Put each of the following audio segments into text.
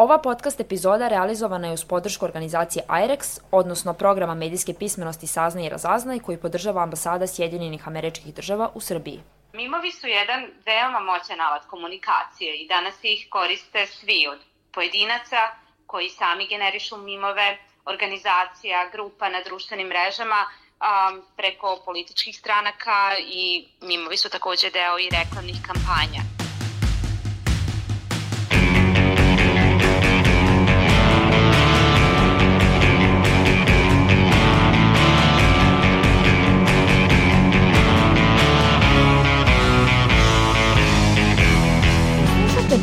Ova podcast epizoda realizovana je uz podršku organizacije IREX, odnosno programa medijske pismenosti Saznaj i Razaznaj koji podržava ambasada Sjedinjenih američkih država u Srbiji. Mimovi su jedan veoma moćan alat komunikacije i danas ih koriste svi od pojedinaca koji sami generišu mimove, organizacija, grupa na društvenim mrežama, preko političkih stranaka i mimovi su takođe deo i reklamnih kampanja.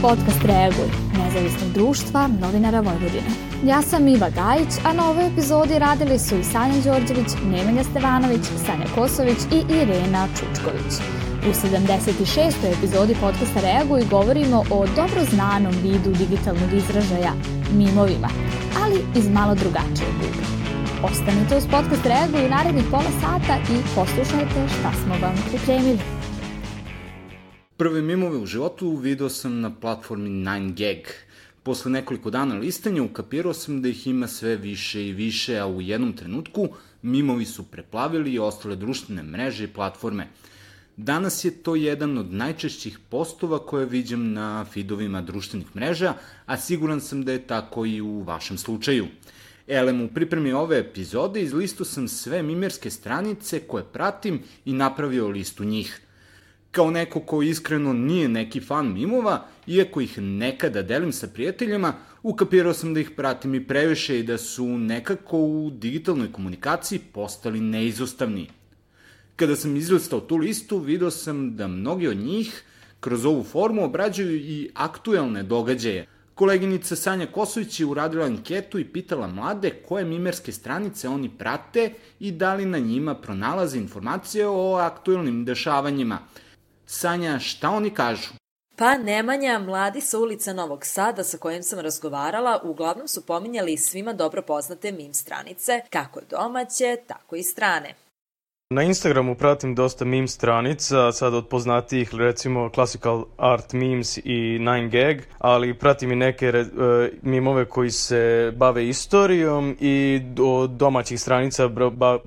Podcast Reaguj, nezavisnog društva novinara Vojvodine. Ja sam Iva Gajić, a na ovoj epizodi radili su i Sanja Đorđević, Nemanja Stevanović, Sanja Kosović i Irena Čučković. U 76. epizodi podcasta Reaguj govorimo o dobro znanom vidu digitalnog izražaja, mimovima, ali iz malo drugačijeg ugla. Ostanite uz podcast Reaguj narednih pola sata i poslušajte šta smo vam pripremili. Prve mimove u životu video sam na platformi 9gag. Posle nekoliko dana listanja ukapirao sam da ih ima sve više i više, a u jednom trenutku mimovi su preplavili i ostale društvene mreže i platforme. Danas je to jedan od najčešćih postova koje viđam na feedovima društvenih mreža, a siguran sam da je tako i u vašem slučaju. Elem, u pripremi ove epizode izlistao sam sve mimerske stranice koje pratim i napravio listu njih – Kao neko ko iskreno nije neki fan mimova, iako ih nekada delim sa prijateljima, ukapirao sam da ih pratim i previše i da su nekako u digitalnoj komunikaciji postali neizostavni. Kada sam izlistao tu listu, video sam da mnogi od njih kroz ovu formu obrađuju i aktuelne događaje. Koleginica Sanja Kosović je uradila anketu i pitala mlade koje mimerske stranice oni prate i da li na njima pronalaze informacije o aktuelnim dešavanjima – Sanja, šta oni kažu? Pa Nemanja, mladi sa ulica Novog Sada sa kojim sam razgovarala, uglavnom su pominjali svima dobro poznate mim stranice, kako domaće, tako i strane. Na Instagramu pratim dosta meme stranica, sad od poznatijih recimo Classical Art Memes i 9gag, ali pratim i neke uh, mimove koji se bave istorijom i od domaćih stranica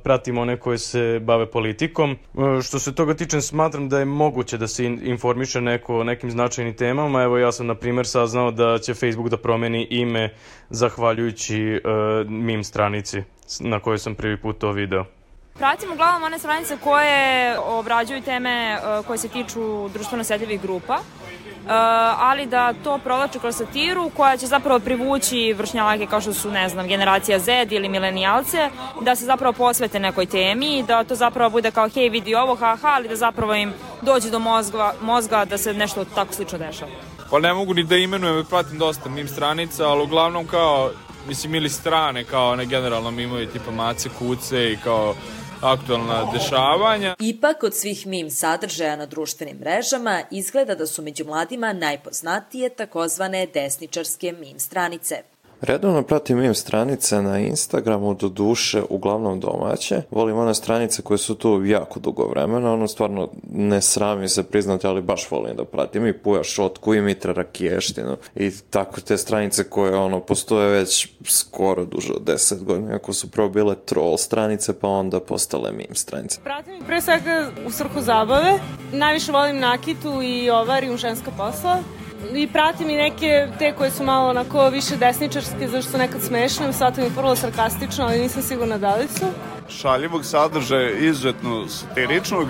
pratim one koje se bave politikom. Uh, što se toga tiče, smatram da je moguće da se informiše neko o nekim značajnim temama. Evo ja sam na primer saznao da će Facebook da promeni ime zahvaljujući uh, meme stranici na kojoj sam prvi put to video. Pratim uglavnom one stranice koje obrađuju teme uh, koje se tiču društveno sedljivih grupa, uh, ali da to provlače kroz satiru koja će zapravo privući vršnjake kao što su, ne znam, generacija Z ili milenijalce, da se zapravo posvete nekoj temi, da to zapravo bude kao hej vidi ovo, haha, ali da zapravo im dođe do mozga, mozga da se nešto tako slično dešava. Pa ne mogu ni da imenujem, pratim dosta mim stranica, ali uglavnom kao, mislim, ili strane, kao ne generalno mimovi tipa mace, kuce i kao aktualna dešavanja. Ipak, od svih mim sadržaja na društvenim mrežama, izgleda da su među mladima najpoznatije takozvane desničarske mim stranice. Redovno pratim meme stranice na Instagramu, do duše, uglavnom domaće. Volim one stranice koje su tu jako dugo vremena, ono stvarno ne srami se priznati, ali baš volim da pratim i Puja Šotku i Mitra Rakiještinu i tako te stranice koje ono postoje već skoro duže od 10 godina, ako su prvo bile troll stranice pa onda postale meme stranice. Pratim pre svega u svrhu zabave, najviše volim Nakitu i Ovar i ženska posla i pratim i neke te koje su malo onako više desničarske, zašto su nekad smešne, shvatam ih vrlo sarkastično, ali nisam sigurna da li su. Šaljivog sadržaja, izuzetno satiričnog,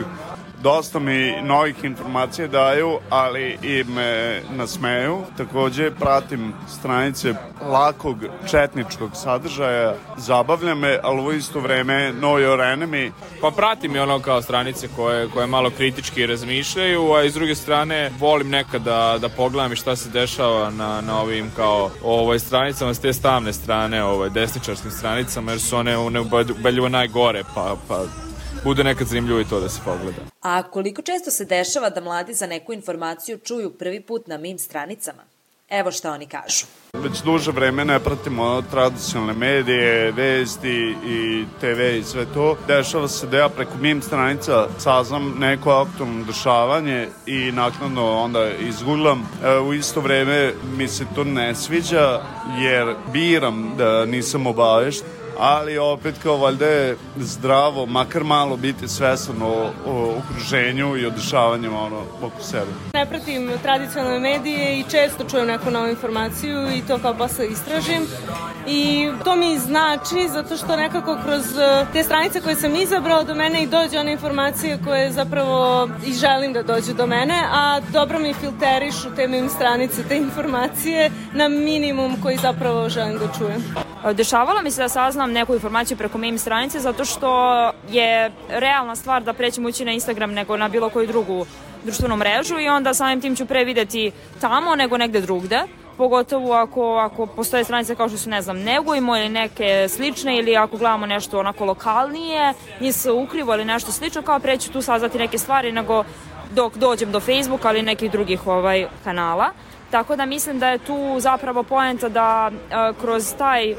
dosta mi novih informacija daju, ali i me nasmeju. Takođe pratim stranice lakog četničkog sadržaja, zabavlja me, ali u isto vreme know your enemy. Pa pratim i ono kao stranice koje, koje malo kritički razmišljaju, a iz druge strane volim nekad da, da pogledam i šta se dešava na, na ovim kao ovoj stranicama s te stavne strane, ovoj desničarskim stranicama, jer su one u neubedljivo najgore, pa, pa bude nekad zanimljivo i to da se pogleda. A koliko često se dešava da mladi za neku informaciju čuju prvi put na mim stranicama? Evo šta oni kažu. Već duže vreme ne pratimo tradicionalne medije, vesti i TV i sve to. Dešava se da ja preko mim stranica saznam neko aktualno dešavanje i naknadno onda izgooglam. E, u isto vreme mi se to ne sviđa jer biram da nisam obavešten ali opet kao valjda je zdravo, makar malo biti svesan o, o okruženju i o dešavanjima ono, oko sebe. Ne pratim tradicionalne medije i često čujem neku novu informaciju i to kao posle istražim i to mi znači zato što nekako kroz e, te stranice koje sam izabrao do mene i dođe one informacije koje zapravo i želim da dođu do mene, a dobro mi filterišu te mim stranice, te informacije na minimum koji zapravo želim da čujem. Dešavalo mi se da saznam neku informaciju preko meme stranice zato što je realna stvar da prećem ući na Instagram nego na bilo koju drugu društvenu mrežu i onda samim tim ću pre videti tamo nego negde drugde pogotovo ako, ako postoje stranice kao što su, ne znam, Negujmo ili neke slične ili ako gledamo nešto onako lokalnije, nis ukrivo ili nešto slično, kao preću tu saznati neke stvari nego dok dođem do Facebooka ili nekih drugih ovaj kanala. Tako da mislim da je tu zapravo poenta da uh, kroz taj uh,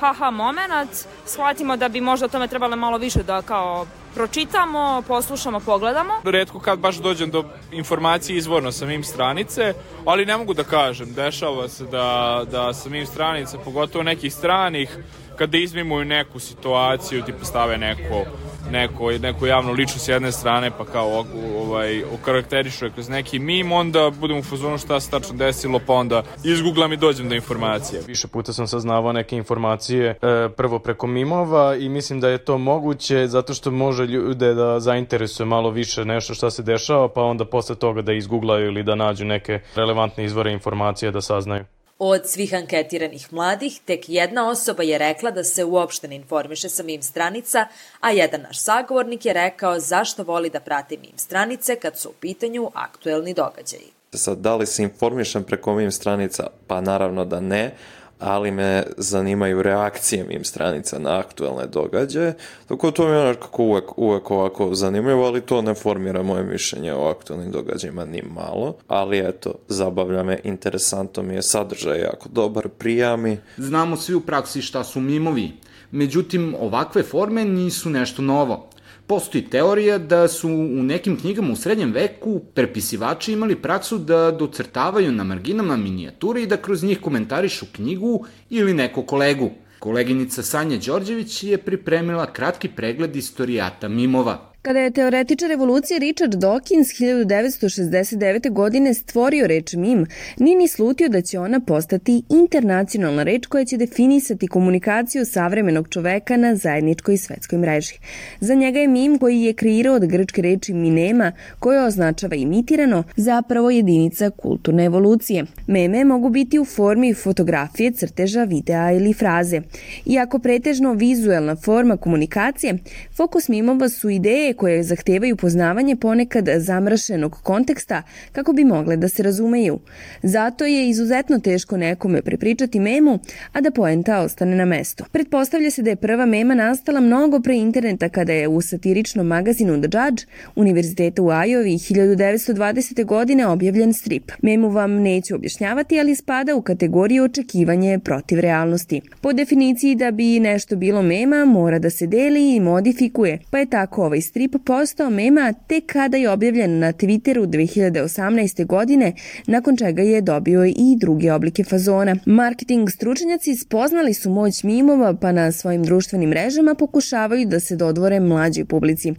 haha moment shvatimo da bi možda o tome trebalo malo više da kao pročitamo, poslušamo, pogledamo. Redko kad baš dođem do informacije izvorno sa mim stranice, ali ne mogu da kažem, dešava se da, da sa mim stranice, pogotovo nekih stranih, kada izmimuju neku situaciju, tipa stave neko neko, neku javnu ličnu s jedne strane pa kao ovaj, okarakterišu je kroz neki mim, onda budem u fazonu šta se tačno desilo, pa onda izgooglam i dođem do informacije. Više puta sam saznavao neke informacije e, prvo preko mimova i mislim da je to moguće zato što može ljude da zainteresuje malo više nešto šta se dešava, pa onda posle toga da izgooglaju ili da nađu neke relevantne izvore informacije da saznaju. Od svih anketiranih mladih, tek jedna osoba je rekla da se uopšte ne informiše sa mim stranica, a jedan naš sagovornik je rekao zašto voli da prati mim stranice kad su u pitanju aktuelni događaji. Sad, da li se informišem preko mim stranica? Pa naravno da ne, ali me zanimaju reakcije mim stranica na aktuelne događaje, tako to mi je kako uvek, uvek ovako zanimljivo, ali to ne formira moje mišljenje o aktuelnim događajima ni malo, ali eto, zabavlja me, interesantno mi je sadržaj jako dobar, prijami. Znamo svi u praksi šta su mimovi, međutim ovakve forme nisu nešto novo. Postoji teorija da su u nekim knjigama u srednjem veku prepisivači imali praksu da docrtavaju na marginama minijature i da kroz njih komentarišu knjigu ili neko kolegu. Koleginica Sanja Đorđević je pripremila kratki pregled istorijata mimova. Kada je teoretičar revolucije Richard Dawkins 1969. godine stvorio reč mim, nije ni slutio da će ona postati internacionalna reč koja će definisati komunikaciju savremenog čoveka na zajedničkoj svetskoj mreži. Za njega je mim koji je kreirao od grčke reči minema, koja označava imitirano, zapravo jedinica kulturne evolucije. Meme mogu biti u formi fotografije, crteža, videa ili fraze. Iako pretežno vizuelna forma komunikacije, fokus mimova su ideje koje zahtevaju poznavanje ponekad zamršenog konteksta kako bi mogle da se razumeju. Zato je izuzetno teško nekome prepričati memu, a da poenta ostane na mestu. Pretpostavlja se da je prva mema nastala mnogo pre interneta kada je u satiričnom magazinu The Judge Univerziteta u Ajovi 1920. godine objavljen strip. Memu vam neću objašnjavati, ali spada u kategoriju očekivanje protiv realnosti. Po definiciji da bi nešto bilo mema mora da se deli i modifikuje, pa je tako ovaj strip strip postao mema tek kada je objavljen na Twitteru 2018. godine, nakon čega je dobio i druge oblike fazona. Marketing stručnjaci spoznali su moć mimova pa na svojim društvenim mrežama pokušavaju da se dodvore mlađoj publici.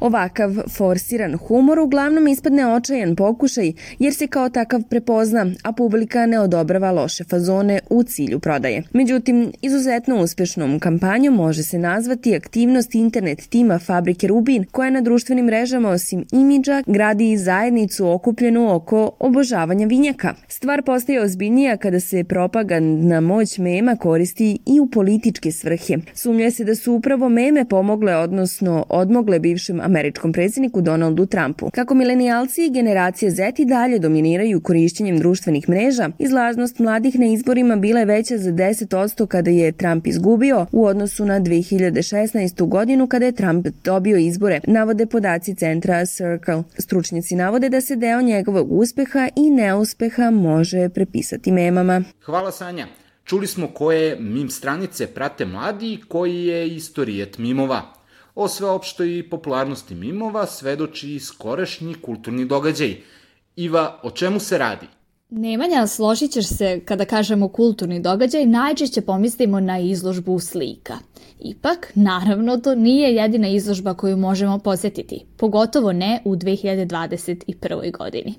Ovakav forsiran humor uglavnom ispadne očajan pokušaj jer se kao takav prepozna, a publika ne odobrava loše fazone u cilju prodaje. Međutim, izuzetno uspešnom kampanjom može se nazvati aktivnost internet tima Fabrike Rubin koja na društvenim mrežama osim imidža gradi i zajednicu okupljenu oko obožavanja vinjaka. Stvar postaje ozbiljnija kada se propagandna moć mema koristi i u političke svrhe. Sumnja se da su upravo meme pomogle, odnosno odmogle bivšem američkom predsjedniku Donaldu Trumpu. Kako milenijalci i generacije Z i dalje dominiraju korišćenjem društvenih mreža, izlaznost mladih na izborima bila je veća za 10% kada je Trump izgubio u odnosu na 2016. godinu kada je Trump dobio izbore navode podaci centra Circle. Stručnjaci navode da se deo njegovog uspeha i neuspeha može prepisati memama. Hvala Sanja. Čuli smo koje mim stranice prate mladi i koji je istorijet mimova. O sveopštoj popularnosti mimova svedoči skorešnji kulturni događaj. Iva, o čemu se radi? Nemanja, složit ćeš se kada kažemo kulturni događaj, najčešće pomislimo na izložbu slika. Ipak, naravno, to nije jedina izložba koju možemo posetiti, pogotovo ne u 2021. godini.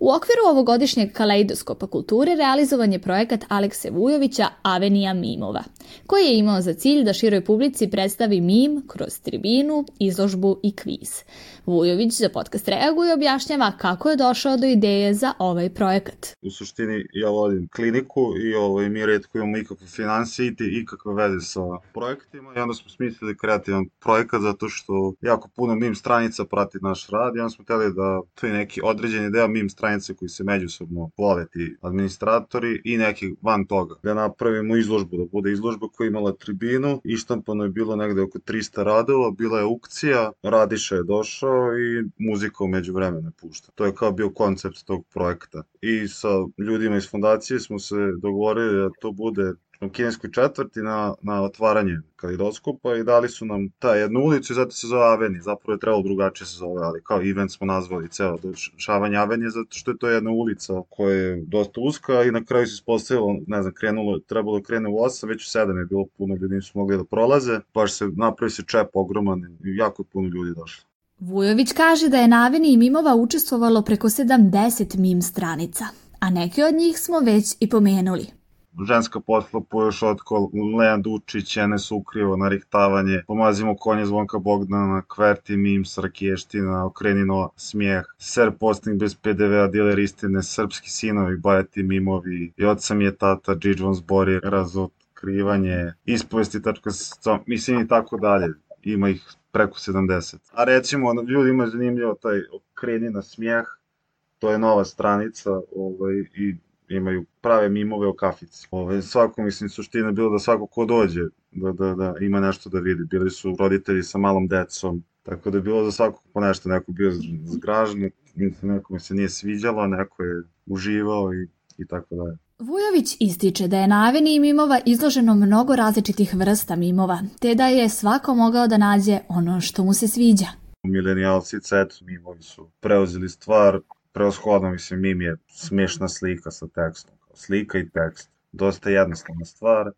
U okviru ovogodišnjeg kaleidoskopa kulture realizovan je projekat Alekse Vujovića Avenija mimova, koji je imao za cilj da široj publici predstavi mim kroz tribinu, izložbu i kviz. Vujović za podcast reaguje i objašnjava kako je došao do ideje za ovaj projekat. U suštini ja vodim kliniku i ovaj, mi redko imamo ikakve financije i ikakve veze sa projektima i onda smo smislili kreativan projekat zato što jako puno mim stranica prati naš rad i onda smo hteli da to je neki određeni deo mim stranice koji se međusobno vole ti administratori i neki van toga. Da napravimo izložbu, da bude izložba koja je imala tribinu, ištampano je bilo negde oko 300 radova, bila je aukcija, Radiša je došao i muzika umeđu vremena pušta. To je kao bio koncept tog projekta. I sa ljudima iz fondacije smo se dogovorili da to bude u kineskoj četvrti na, na otvaranje kalidoskopa i dali su nam ta jednu ulicu i zato se zove Aveni. Zapravo je trebalo drugačije se zove, ali kao event smo nazvali ceo dešavanje Avenije zato što je to jedna ulica koja je dosta uska i na kraju se ispostavilo, ne znam, krenulo, trebalo da krene u 8, već u 7 je bilo puno ljudi nisu mogli da prolaze, baš se napravi se čep ogroman i jako puno ljudi došlo. Vujović kaže da je na Aveni mimova učestvovalo preko 70 mim stranica, a neke od njih smo već i pomenuli. Ženska posla Pojoš Otkol, Lejan Dučić, Enes Ukrivo, Narihtavanje, Pomazimo konje Zvonka Bogdana, Kverti Mim, Srakiještina, Okrenino, Smijeh, Ser Posting bez PDV-a, Diler Istine, Srpski sinovi, Bajati Mimovi, I od sam je tata, Džidžvan Zbori, Razotkrivanje, Ispovesti.com, mislim i tako dalje. Ima ih preko 70. A recimo, ljudi imaju zanimljivo taj okreni na smijeh, to je nova stranica ovaj, i imaju prave mimove o kafici. Ovaj, svako, mislim, suština je bilo da svako ko dođe da, da, da ima nešto da vidi. Bili su roditelji sa malom decom, tako da je bilo za svakog po nešto, neko bio zgražen, neko mi se nije sviđalo, neko je uživao i, i tako dalje. Vujović ističe da je na aveniji mimova izloženo mnogo različitih vrsta mimova, te da je svako mogao da nađe ono što mu se sviđa. Milenijalci cet mimovi su preuzeli stvar, preoshodno mislim mim je smešna slika sa tekstom, slika i tekst. Dosta jednostavna stvar,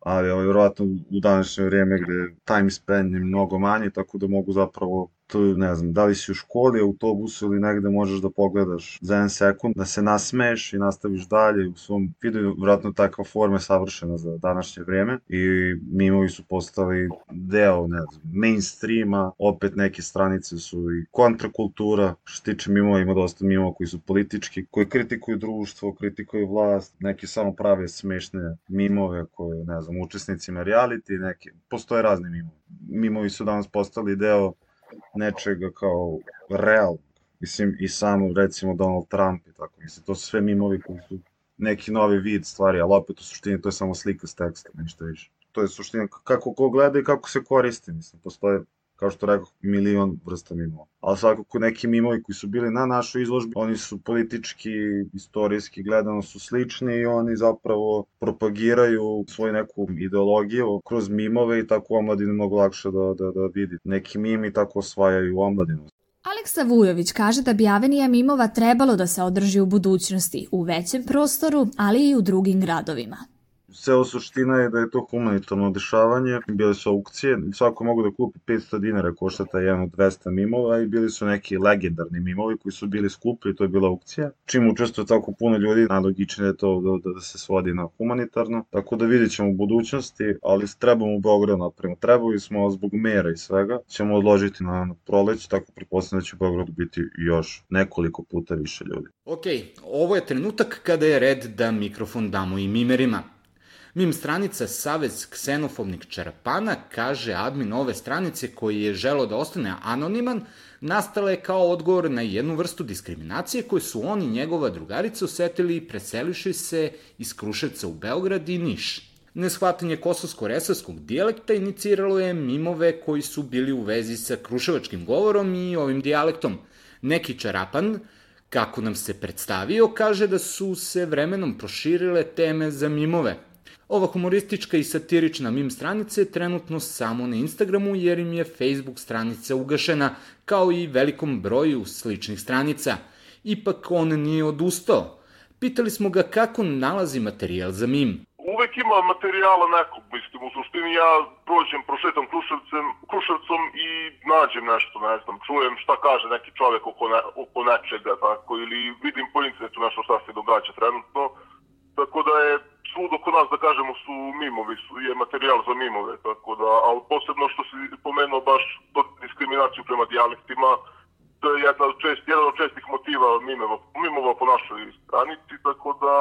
ali ovaj, vjerovatno u današnje vrijeme gde time spend je mnogo manji, tako da mogu zapravo to ne znam, da li si u školi, autobusu ili negde možeš da pogledaš za jedan sekund, da se nasmeješ i nastaviš dalje. U svom videu, vratno takva forma je savršena za današnje vreme i mimovi su postali deo, ne znam, mainstreama, opet neke stranice su i kontrakultura, što tiče mimova ima dosta mimova koji su politički, koji kritikuju društvo, kritikuju vlast, neki samo prave smešne mimove koje, ne znam, učesnicima reality, neki, postoje razni mimovi. Mimovi su danas postali deo nečega kao real. Mislim, i sam, recimo, Donald Trump i tako. Mislim, to su sve mimovi koji su neki novi vid stvari, ali opet u suštini to je samo slika s teksta, ništa više. To je suština kako ko gleda i kako se koristi, mislim, postoje kao što rekao, milion vrsta mimova. Ali svakako neki mimovi koji su bili na našoj izložbi, oni su politički, istorijski gledano su slični i oni zapravo propagiraju svoju neku ideologiju kroz mimove i tako omladinu mnogo lakše da, da, da vidi. Neki mimi tako osvajaju omladinu. Aleksa Vujović kaže da bi Avenija mimova trebalo da se održi u budućnosti, u većem prostoru, ali i u drugim gradovima ceo suština je da je to humanitarno dešavanje, bile su aukcije, svako mogu da kupi 500 dinara, košta taj jedan od 200 mimova i bili su neki legendarni mimovi koji su bili skupi, to je bila aukcija. Čim učestvuje tako puno ljudi, najlogičnije je to da, da, se svodi na humanitarno, tako da vidjet ćemo u budućnosti, ali trebamo u Beograd napravimo. Trebali smo zbog mera i svega, ćemo odložiti na, na proleć, tako pretpostavljam da će u Beogradu biti još nekoliko puta više ljudi. Ok, ovo je trenutak kada je red da mikrofon damo i mimerima. Mim stranica Savez ksenofobnih čerapana kaže admin ove stranice koji je želo da ostane anoniman, nastala je kao odgovor na jednu vrstu diskriminacije koju su on i njegova drugarica osetili preseliši se iz Kruševca u Beograd i Niš. Neshvatanje kosovsko-resavskog dijalekta iniciralo je mimove koji su bili u vezi sa kruševačkim govorom i ovim dijalektom. Neki čarapan, kako nam se predstavio, kaže da su se vremenom proširile teme za mimove. Ova humoristička i satirična mim stranica je trenutno samo na Instagramu jer im je Facebook stranica ugašena, kao i velikom broju sličnih stranica. Ipak on nije odustao. Pitali smo ga kako nalazi materijal za mim uvek ima materijala nekog, mislim, u suštini ja prođem, prošetam Kruševcem, Kruševcom i nađem nešto, ne znam, čujem šta kaže neki čovek oko, ne, oko nečega, tako, ili vidim po internetu nešto šta se događa trenutno, tako da je svud oko nas, da kažemo, su mimovi, su, je materijal za mimove, tako da, ali posebno što si pomenuo baš to diskriminaciju prema dijalektima, to je jedna od čest, jedan od čestih motiva mimova, mimova po našoj stranici, tako da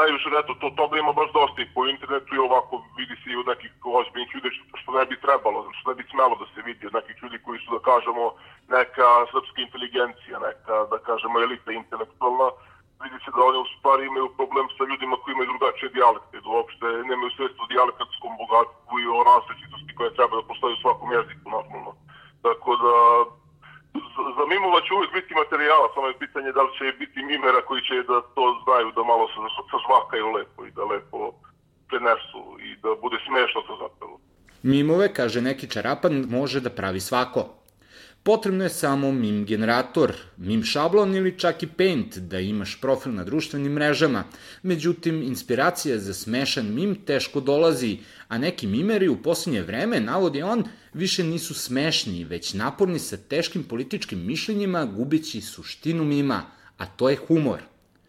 najviše eto, to, toga ima baš dosta i po internetu i ovako vidi se i od nekih ozbiljnih ljudi što ne bi trebalo, što ne bi smelo da se vidi od nekih ljudi koji su da kažemo neka srpska inteligencija, neka da kažemo elita intelektualna, vidi se da oni u stvari imaju problem sa ljudima koji imaju drugačije dijalekte, da uopšte nemaju svest o dijalektskom bogatstvu i o različitosti koja treba da postoji u svakom jeziku normalno. Tako da za mimova će uvijek biti materijala, samo je pitanje da li će biti mimera koji će da to znaju da malo se sažvakaju lepo i da lepo prenesu i da bude smešno to zapravo. Mimove, kaže neki čarapan, može da pravi svako. Potrebno je samo mim generator, mim šablon ili čak i paint da imaš profil na društvenim mrežama. Međutim, inspiracija za smešan mim teško dolazi, a neki mimeri u poslednje vreme, navodi on, više nisu smešni, već naporni sa teškim političkim mišljenjima, gubići suštinu mima, a to je humor.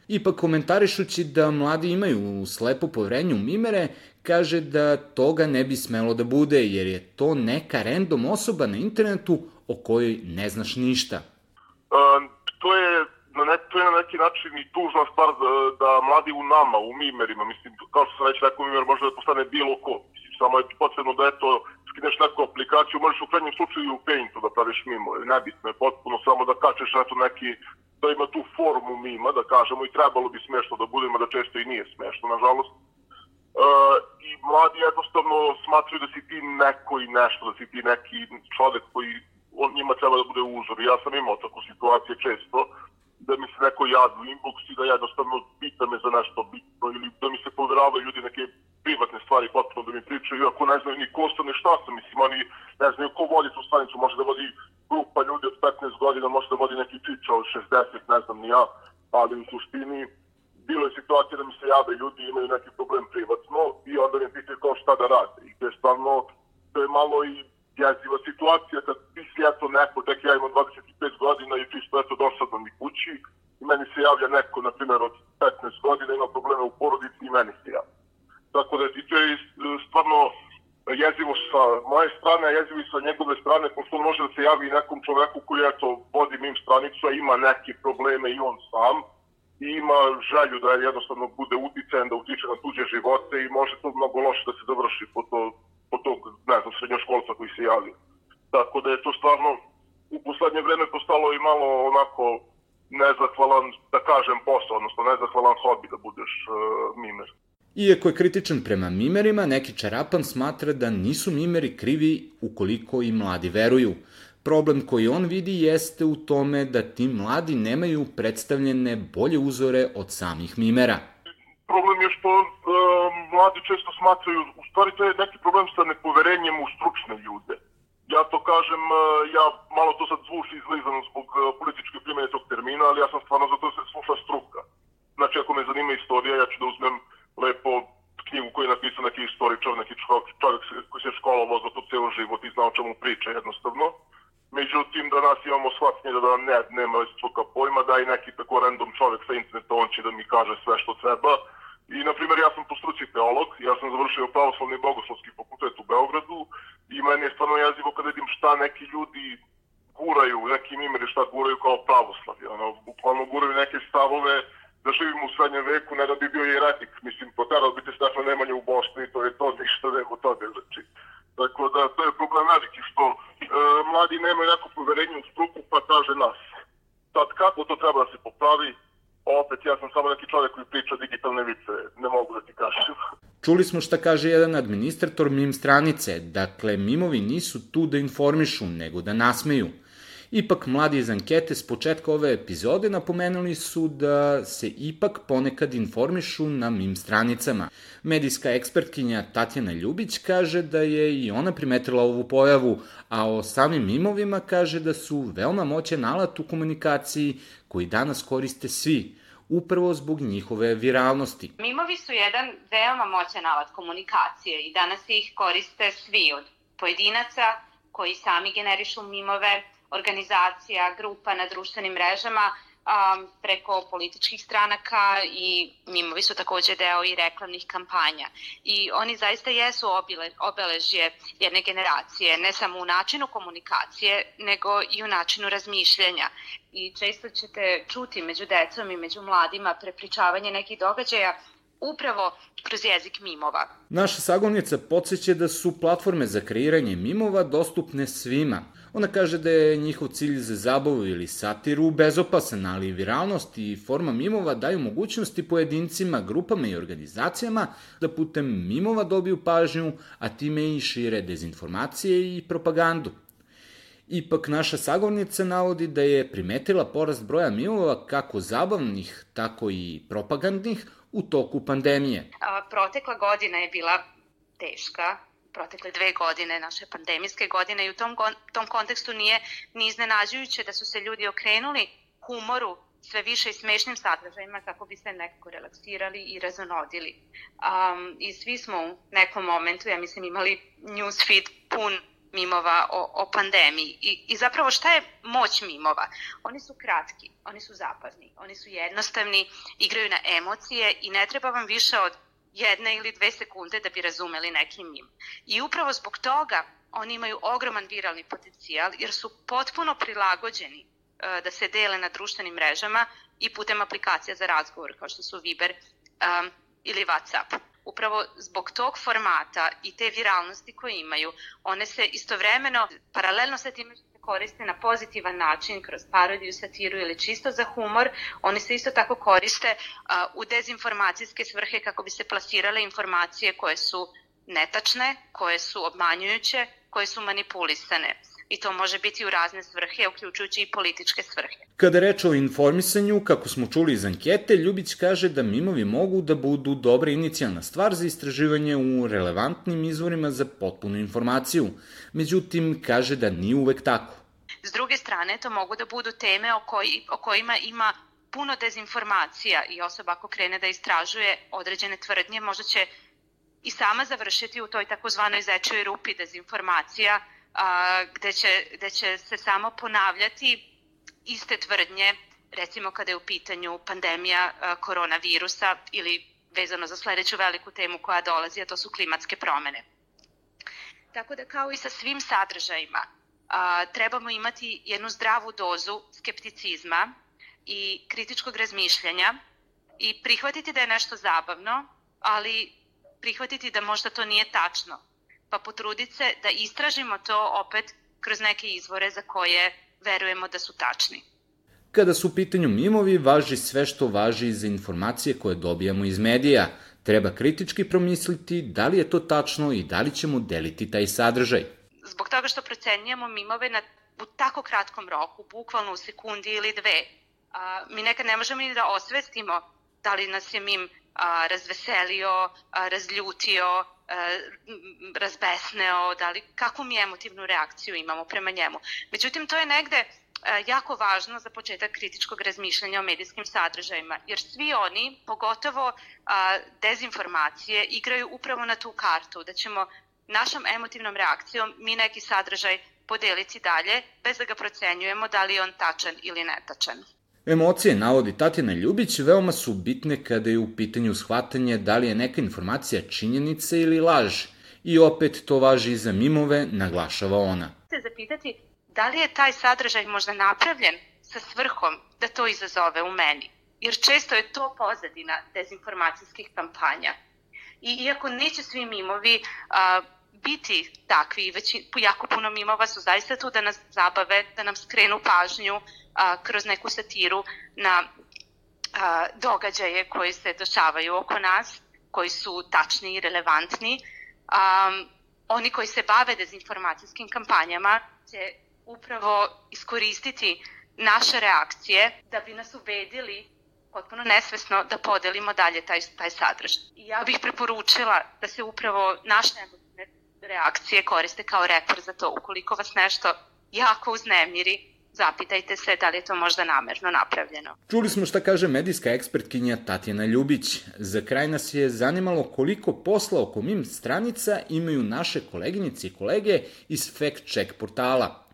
Ipak komentarišući da mladi imaju slepo povrenje u mimere, kaže da toga ne bi smelo da bude, jer je to neka random osoba na internetu o kojoj ne znaš ništa. Uh, to je na, ne, to je na neki način i tužna stvar da, da mladi u nama, u mimerima, mislim, kao što sam već rekao, mimer može da postane bilo ko. Mislim, samo je potrebno da eto, skineš neku aplikaciju, možeš u krajnjem slučaju u Paintu da praviš mimo, nebitno je potpuno samo da kačeš eto neki, da ima tu formu mima, da kažemo, i trebalo bi smešno da budemo, da često i nije smešno, nažalost. Uh, i mladi jednostavno smatruju da si ti neko i nešto, da si ti neki čovek koji on njima treba da bude uzor. Ja sam imao tako situacije često, da mi se neko javi u inbox i da jednostavno pita me za nešto bitno ili da mi se poveravaju ljudi neke privatne stvari potpuno da mi pričaju, iako ne znaju ni ko sam ni šta sam, mislim, oni ne znaju ko vodi tu stanicu, može da vodi grupa ljudi od 15 godina, može da vodi neki čiča od 60, ne znam ni ja, ali u suštini bilo je situacija da mi se jave ljudi imaju neki problem privatno i onda mi pitaju kao šta da rade. I to je stvarno, to je malo i jeziva situacija kad ti si eto neko, tek ja imam 25 godina i čisto eto dosadno mi kući i meni se javlja neko, na primjer, od 15 godina, ima probleme u porodici i meni se javlja. Tako da i to je stvarno jezivo sa moje strane, a jezivo i sa njegove strane, pošto on može da se javi nekom čoveku koji eto vodi mim stranicu, a ima neke probleme i on sam, i ima želju da jednostavno bude uticajan, da utiče na tuđe živote i može to mnogo loše da se završi po, to, po tog, ne znam, srednjoškolca koji se javi. Tako da je to stvarno u poslednje vreme postalo i malo onako nezahvalan, da kažem, posao, odnosno nezahvalan hobi da budeš uh, mimer. Iako je kritičan prema mimerima, neki čarapan smatra da nisu mimeri krivi ukoliko i mladi veruju. Problem koji on vidi jeste u tome da ti mladi nemaju predstavljene bolje uzore od samih mimera. Problem je što uh, mladi često smatraju, u stvari to je neki problem sa nepoverenjem u stručne ljude. Ja to kažem, uh, ja malo to sad zvuči izlizano zbog uh, političke primjene tog termina, ali ja sam stvarno zato da se sluša struka. Znači, ako me zanima istorija, ja ću da uzmem lepo knjigu koju je napisao neki istoričar, neki čovjek, čovjek koji se školovao za to celo život i znao čemu priča jednostavno. Međutim, danas imamo shvatnje da ne, nema struka pojma, da i neki tako random čovjek sa interneta, on će da mi kaže sve što treba. I, na primjer, ja sam po struci teolog, ja sam završio pravoslavni bogoslovski fakultet u Beogradu i meni je stvarno jezivo kada vidim šta neki ljudi guraju, neki mimeri šta guraju kao pravoslavje. Ono, bukvalno guraju neke stavove da živimo u srednjem veku, ne da bi bio jeretik. Mislim, poterao bi te Stefan Nemanja u Bosni i to je to, ništa nego to ne znači. Tako da, to je problem veliki što e, mladi nemaju neko poverenje u struku, pa kaže nas. Sad, kako to treba da se popravi, opet ja sam samo neki čovjek koji priča digitalne vice, ne mogu da ti kažem. Čuli smo šta kaže jedan administrator mim stranice, dakle mimovi nisu tu da informišu, nego da nasmeju. Ipak mladi iz ankete s početka ove epizode napomenuli su da se ipak ponekad informišu na mim stranicama. Medijska ekspertkinja Tatjana Ljubić kaže da je i ona primetila ovu pojavu, a o samim mimovima kaže da su veoma moćan alat u komunikaciji koji danas koriste svi, upravo zbog njihove viralnosti. Mimovi su jedan veoma moćan alat komunikacije i danas ih koriste svi od pojedinaca koji sami generišu mimove, organizacija, grupa na društvenim mrežama, preko političkih stranaka i mimovi su takođe deo i reklamnih kampanja. I oni zaista jesu obile, obeležje jedne generacije, ne samo u načinu komunikacije, nego i u načinu razmišljanja. I često ćete čuti među decom i među mladima prepričavanje nekih događaja upravo kroz jezik mimova. Naša sagovnica podsjeća da su platforme za kreiranje mimova dostupne svima – Ona kaže da je njihov cilj za zabavu ili satiru bezopasan, ali viralnost i forma mimova daju mogućnosti pojedincima, grupama i organizacijama da putem mimova dobiju pažnju, a time i šire dezinformacije i propagandu. Ipak naša sagovnica navodi da je primetila porast broja mimova kako zabavnih, tako i propagandnih u toku pandemije. A, protekla godina je bila teška, protekle dve godine, naše pandemijske godine i u tom, tom kontekstu nije ni iznenađujuće da su se ljudi okrenuli humoru sve više i smešnim sadržajima kako bi se nekako relaksirali i razonodili. Um, I svi smo u nekom momentu, ja mislim, imali newsfeed pun mimova o, o pandemiji. I, I zapravo šta je moć mimova? Oni su kratki, oni su zapadni, oni su jednostavni, igraju na emocije i ne treba vam više od jedne ili dve sekunde da bi razumeli neki mim. I upravo zbog toga oni imaju ogroman viralni potencijal jer su potpuno prilagođeni e, da se dele na društvenim mrežama i putem aplikacija za razgovor kao što su Viber um, ili WhatsApp. Upravo zbog tog formata i te viralnosti koje imaju, one se istovremeno, paralelno sa tim koriste na pozitivan način kroz parodiju, satiru ili čisto za humor. Oni se isto tako koriste u dezinformacijske svrhe kako bi se plasirale informacije koje su netačne, koje su obmanjujuće, koje su manipulisane i to može biti u razne svrhe, uključujući i političke svrhe. Kada reč o informisanju, kako smo čuli iz ankete, Ljubić kaže da mimovi mogu da budu dobra inicijalna stvar za istraživanje u relevantnim izvorima za potpunu informaciju. Međutim, kaže da nije uvek tako. S druge strane, to mogu da budu teme o, koji, o kojima ima puno dezinformacija i osoba ako krene da istražuje određene tvrdnje, možda će i sama završiti u toj takozvanoj zečoj rupi dezinformacija, a, gde, će, gde će se samo ponavljati iste tvrdnje, recimo kada je u pitanju pandemija a, koronavirusa ili vezano za sledeću veliku temu koja dolazi, a to su klimatske promene. Tako da kao i sa svim sadržajima, a, trebamo imati jednu zdravu dozu skepticizma i kritičkog razmišljanja i prihvatiti da je nešto zabavno, ali prihvatiti da možda to nije tačno pa potruditi se da istražimo to opet kroz neke izvore za koje verujemo da su tačni. Kada su u pitanju mimovi, važi sve što važi za informacije koje dobijamo iz medija. Treba kritički promisliti da li je to tačno i da li ćemo deliti taj sadržaj. Zbog toga što procenjujemo mimove na, u tako kratkom roku, bukvalno u sekundi ili dve, a, mi nekad ne možemo ni da osvestimo da li nas je mim a, razveselio, a, razljutio, razbesneo, da li, kakvu mi emotivnu reakciju imamo prema njemu. Međutim, to je negde jako važno za početak kritičkog razmišljanja o medijskim sadržajima, jer svi oni, pogotovo dezinformacije, igraju upravo na tu kartu, da ćemo našom emotivnom reakcijom mi neki sadržaj podeliti dalje, bez da ga procenjujemo da li je on tačan ili netačan. Emocije, navodi Tatjana Ljubić, veoma su bitne kada je u pitanju shvatanje da li je neka informacija činjenica ili laž. I opet to važi i za mimove, naglašava ona. Se zapitati da li je taj sadržaj možda napravljen sa svrhom da to izazove u meni. Jer često je to pozadina dezinformacijskih kampanja. I iako neće svi mimovi a, biti takvi, već jako puno mimova su zaista tu da nas zabave, da nam skrenu pažnju, a, kroz neku satiru na a, događaje koji se dešavaju oko nas. koji su tačni i relevantni. Um, oni koji se bave dezinformacijskim kampanjama će upravo iskoristiti naše reakcije da bi nas ubedili potpuno nesvesno da podelimo dalje taj, taj sadržaj. I ja bih preporučila da se upravo naše reakcije koriste kao rekord za to. Ukoliko vas nešto jako uznemiri, zapitajte se da li je to možda namerno napravljeno. Čuli smo šta kaže medijska ekspertkinja Tatjana Ljubić. Za kraj nas je zanimalo koliko posla oko MIM stranica imaju naše koleginice i kolege iz Fact Check portala.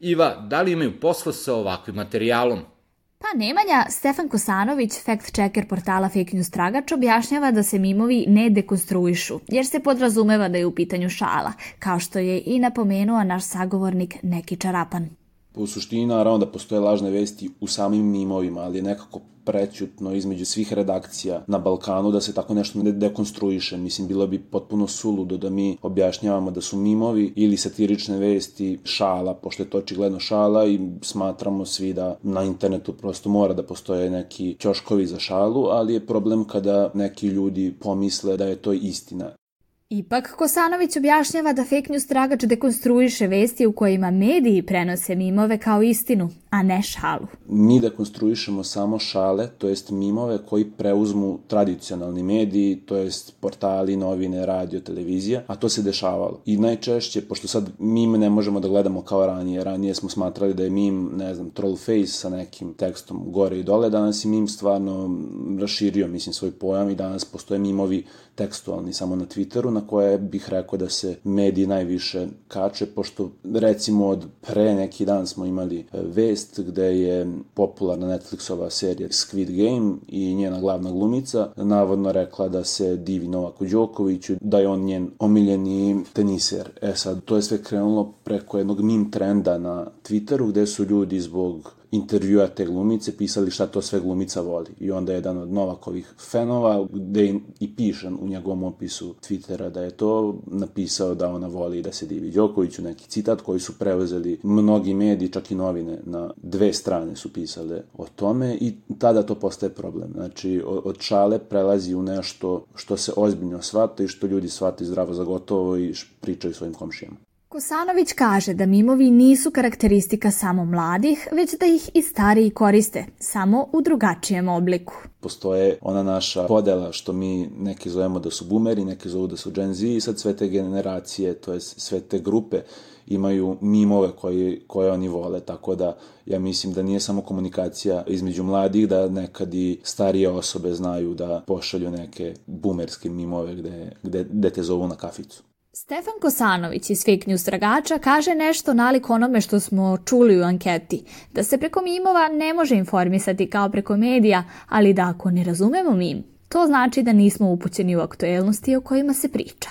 Iva, da li imaju posla sa ovakvim materijalom? Pa Nemanja, Stefan Kosanović, fact-checker portala Fake News Tragač, objašnjava da se mimovi ne dekonstruišu, jer se podrazumeva da je u pitanju šala, kao što je i napomenuo naš sagovornik Neki Čarapan u suštini naravno da postoje lažne vesti u samim mimovima, ali je nekako prećutno između svih redakcija na Balkanu da se tako nešto ne dekonstruiše. Mislim, bilo bi potpuno suludo da mi objašnjavamo da su mimovi ili satirične vesti šala, pošto je to očigledno šala i smatramo svi da na internetu prosto mora da postoje neki ćoškovi za šalu, ali je problem kada neki ljudi pomisle da je to istina. Ipak, Kosanović objašnjava da fake news tragač dekonstruiše vesti u kojima mediji prenose mimove kao istinu, a ne šalu. Mi dekonstruišemo samo šale, to jest mimove koji preuzmu tradicionalni mediji, to jest portali, novine, radio, televizija, a to se dešavalo. I najčešće, pošto sad mim ne možemo da gledamo kao ranije, ranije smo smatrali da je mim, ne znam, troll face sa nekim tekstom gore i dole, danas je mim stvarno raširio, mislim, svoj pojam i danas postoje mimovi tekstualni samo na Twitteru, na koje bih rekao da se mediji najviše kače, pošto recimo od pre neki dan smo imali e, vest gde je popularna Netflixova serija Squid Game i njena glavna glumica navodno rekla da se divi Novaku Đokoviću, da je on njen omiljeni teniser. E sad, to je sve krenulo preko jednog meme trenda na Twitteru gde su ljudi zbog intervjua te glumice, pisali šta to sve glumica voli. I onda jedan od Novakovih fanova, gde i piše u njegovom opisu Twittera da je to napisao da ona voli da se divi Đokoviću, neki citat koji su preuzeli mnogi mediji, čak i novine, na dve strane su pisale o tome i tada to postaje problem. Znači, od šale prelazi u nešto što se ozbiljno shvata i što ljudi shvataju zdravo za gotovo i pričaju svojim komšijama. Kosanović kaže da mimovi nisu karakteristika samo mladih, već da ih i stariji koriste, samo u drugačijem obliku. Postoje ona naša podela što mi neki zovemo da su boomeri, neki zovu da su Gen Z i sad sve te generacije, to je sve te grupe imaju mimove koje, koje oni vole, tako da ja mislim da nije samo komunikacija između mladih, da nekad i starije osobe znaju da pošalju neke boomerske mimove gde, gde, gde te zovu na kaficu. Stefan Kosanović iz Fake News Tragača kaže nešto nalik onome što smo čuli u anketi, da se preko mimova ne može informisati kao preko medija, ali da ako ne razumemo mim, to znači da nismo upućeni u aktuelnosti o kojima se priča.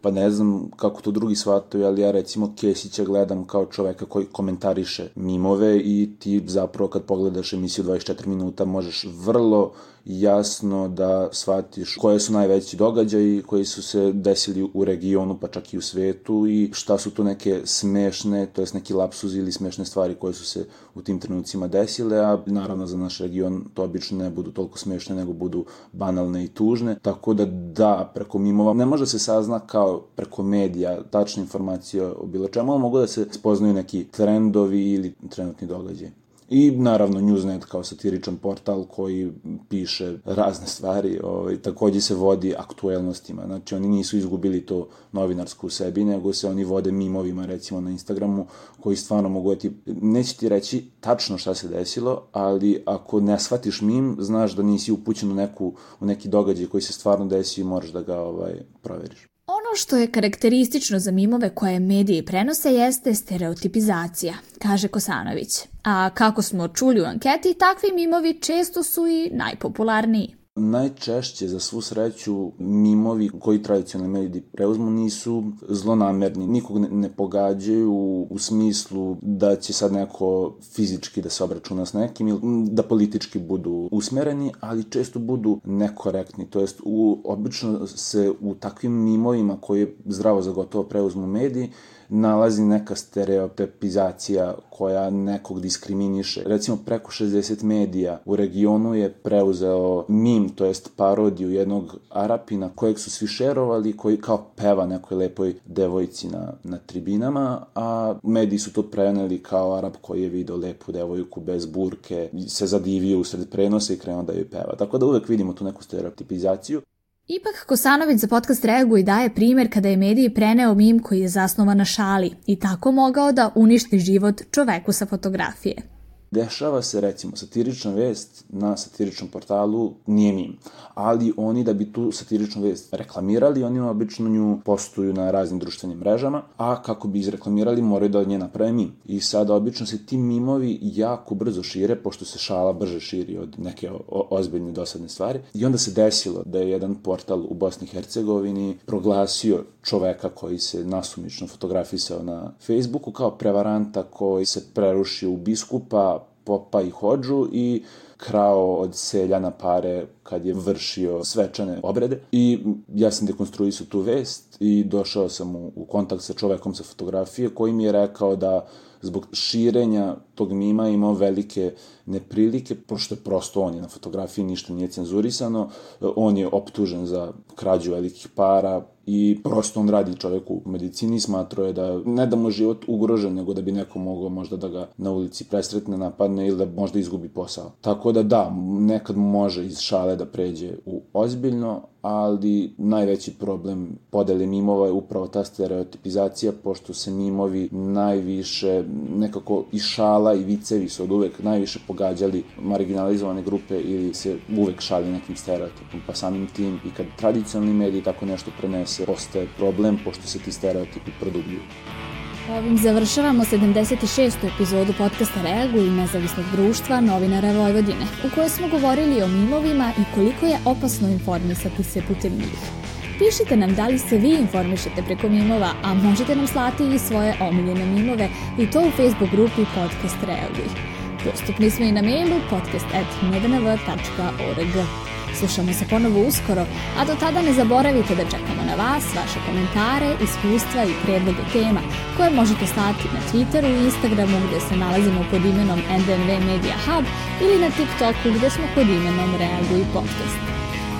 Pa ne znam kako to drugi shvataju, ali ja recimo Kesića gledam kao čoveka koji komentariše mimove i ti zapravo kad pogledaš emisiju 24 minuta možeš vrlo jasno da shvatiš koje su najveći događaji koji su se desili u regionu, pa čak i u svetu i šta su to neke smešne, to jest neki lapsuzi ili smešne stvari koje su se u tim trenucima desile, a naravno za naš region to obično ne budu toliko smešne, nego budu banalne i tužne. Tako da da, preko mimova ne može se sazna kao preko medija tačne informacije o bilo čemu, mogu da se spoznaju neki trendovi ili trenutni događaj. I naravno Newsnet kao satiričan portal koji piše razne stvari, ovaj, takođe se vodi aktuelnostima. Znači oni nisu izgubili to novinarsku u sebi, nego se oni vode mimovima recimo na Instagramu koji stvarno mogu da ti, neće ti reći tačno šta se desilo, ali ako ne shvatiš mim, znaš da nisi upućen u, neku, u neki događaj koji se stvarno desio i moraš da ga ovaj, proveriš. Ono što je karakteristično za mimove koje mediji prenose jeste stereotipizacija, kaže Kosanović. A kako smo čuli u anketi, takvi mimovi često su i najpopularniji. Najčešće, za svu sreću, mimovi koji tradicionalni mediji preuzmu nisu zlonamerni, nikog ne, pogađaju u smislu da će sad neko fizički da se obračuna s nekim ili da politički budu usmereni, ali često budu nekorektni, to jest u, obično se u takvim mimovima koje zdravo za gotovo preuzmu mediji nalazi neka stereotipizacija koja nekog diskriminiše. Recimo preko 60 medija u regionu je preuzeo mim to jest parodiju jednog Arapina kojeg su svi šerovali, koji kao peva nekoj lepoj devojci na, na tribinama, a mediji su to preneli kao Arap koji je video lepu devojku bez burke, se zadivio usred prenosa i krenuo da joj peva. Tako da uvek vidimo tu neku stereotipizaciju. Ipak Kosanović za podcast reaguje i daje primer kada je mediji preneo mim koji je zasnovan na šali i tako mogao da uništi život čoveku sa fotografije. Dešava se recimo satirična vest na satiričnom portalu nije mim, ali oni da bi tu satiričnu vest reklamirali, oni obično nju postuju na raznim društvenim mrežama, a kako bi izreklamirali moraju da od nje naprave mim. I sada obično se ti mimovi jako brzo šire, pošto se šala brže širi od neke ozbiljne dosadne stvari. I onda se desilo da je jedan portal u Bosni i Hercegovini proglasio čoveka koji se nasumično fotografisao na Facebooku kao prevaranta koji se prerušio u biskupa, popa i hođu i krao od seljana pare kad je vršio svečane obrede. I ja sam dekonstruisao tu vest i došao sam u, u kontakt sa čovekom sa fotografije koji mi je rekao da zbog širenja tog mima imao velike neprilike, pošto prosto on je na fotografiji, ništa nije cenzurisano, on je optužen za krađu velikih para, i prosto on radi čovjek u medicini smatrao je da ne da mu život ugrožen, nego da bi neko mogao možda da ga na ulici presretne, napadne ili da možda izgubi posao. Tako da da, nekad može iz šale da pređe u ozbiljno, ali najveći problem podele mimova je upravo ta stereotipizacija, pošto se mimovi najviše, nekako i šala i vicevi su od uvek najviše pogađali marginalizovane grupe ili se uvek šali nekim stereotipom, pa samim tim i kad tradicionalni mediji tako nešto prenese, postaje problem, pošto se ti stereotipi produbljuju. Ovim završavamo 76. epizodu podcasta Reaguj nezavisnog društva novinara Vojvodine, u kojoj smo govorili o mimovima i koliko je opasno informisati se putem njih. Pišite nam da li se vi informišete preko mimova, a možete nam slati i svoje omiljene mimove i to u Facebook grupi Podcast Reaguj. Dostupni smo i na mailu podcast.mdnv.org. Slušamo se ponovo uskoro, a do tada ne zaboravite da čekamo na vas, vaše komentare, iskustva i predloge tema koje možete slati na Twitteru i Instagramu gde se nalazimo pod imenom NDNV Media Hub ili na TikToku gde smo pod imenom Reaguj Podcast.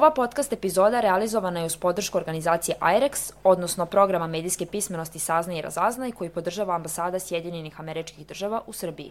Ova podcast epizoda realizovana je uz podršku organizacije IREX, odnosno programa medijske pismenosti Saznaj i Razaznaj koji podržava ambasada Sjedinjenih američkih država u Srbiji.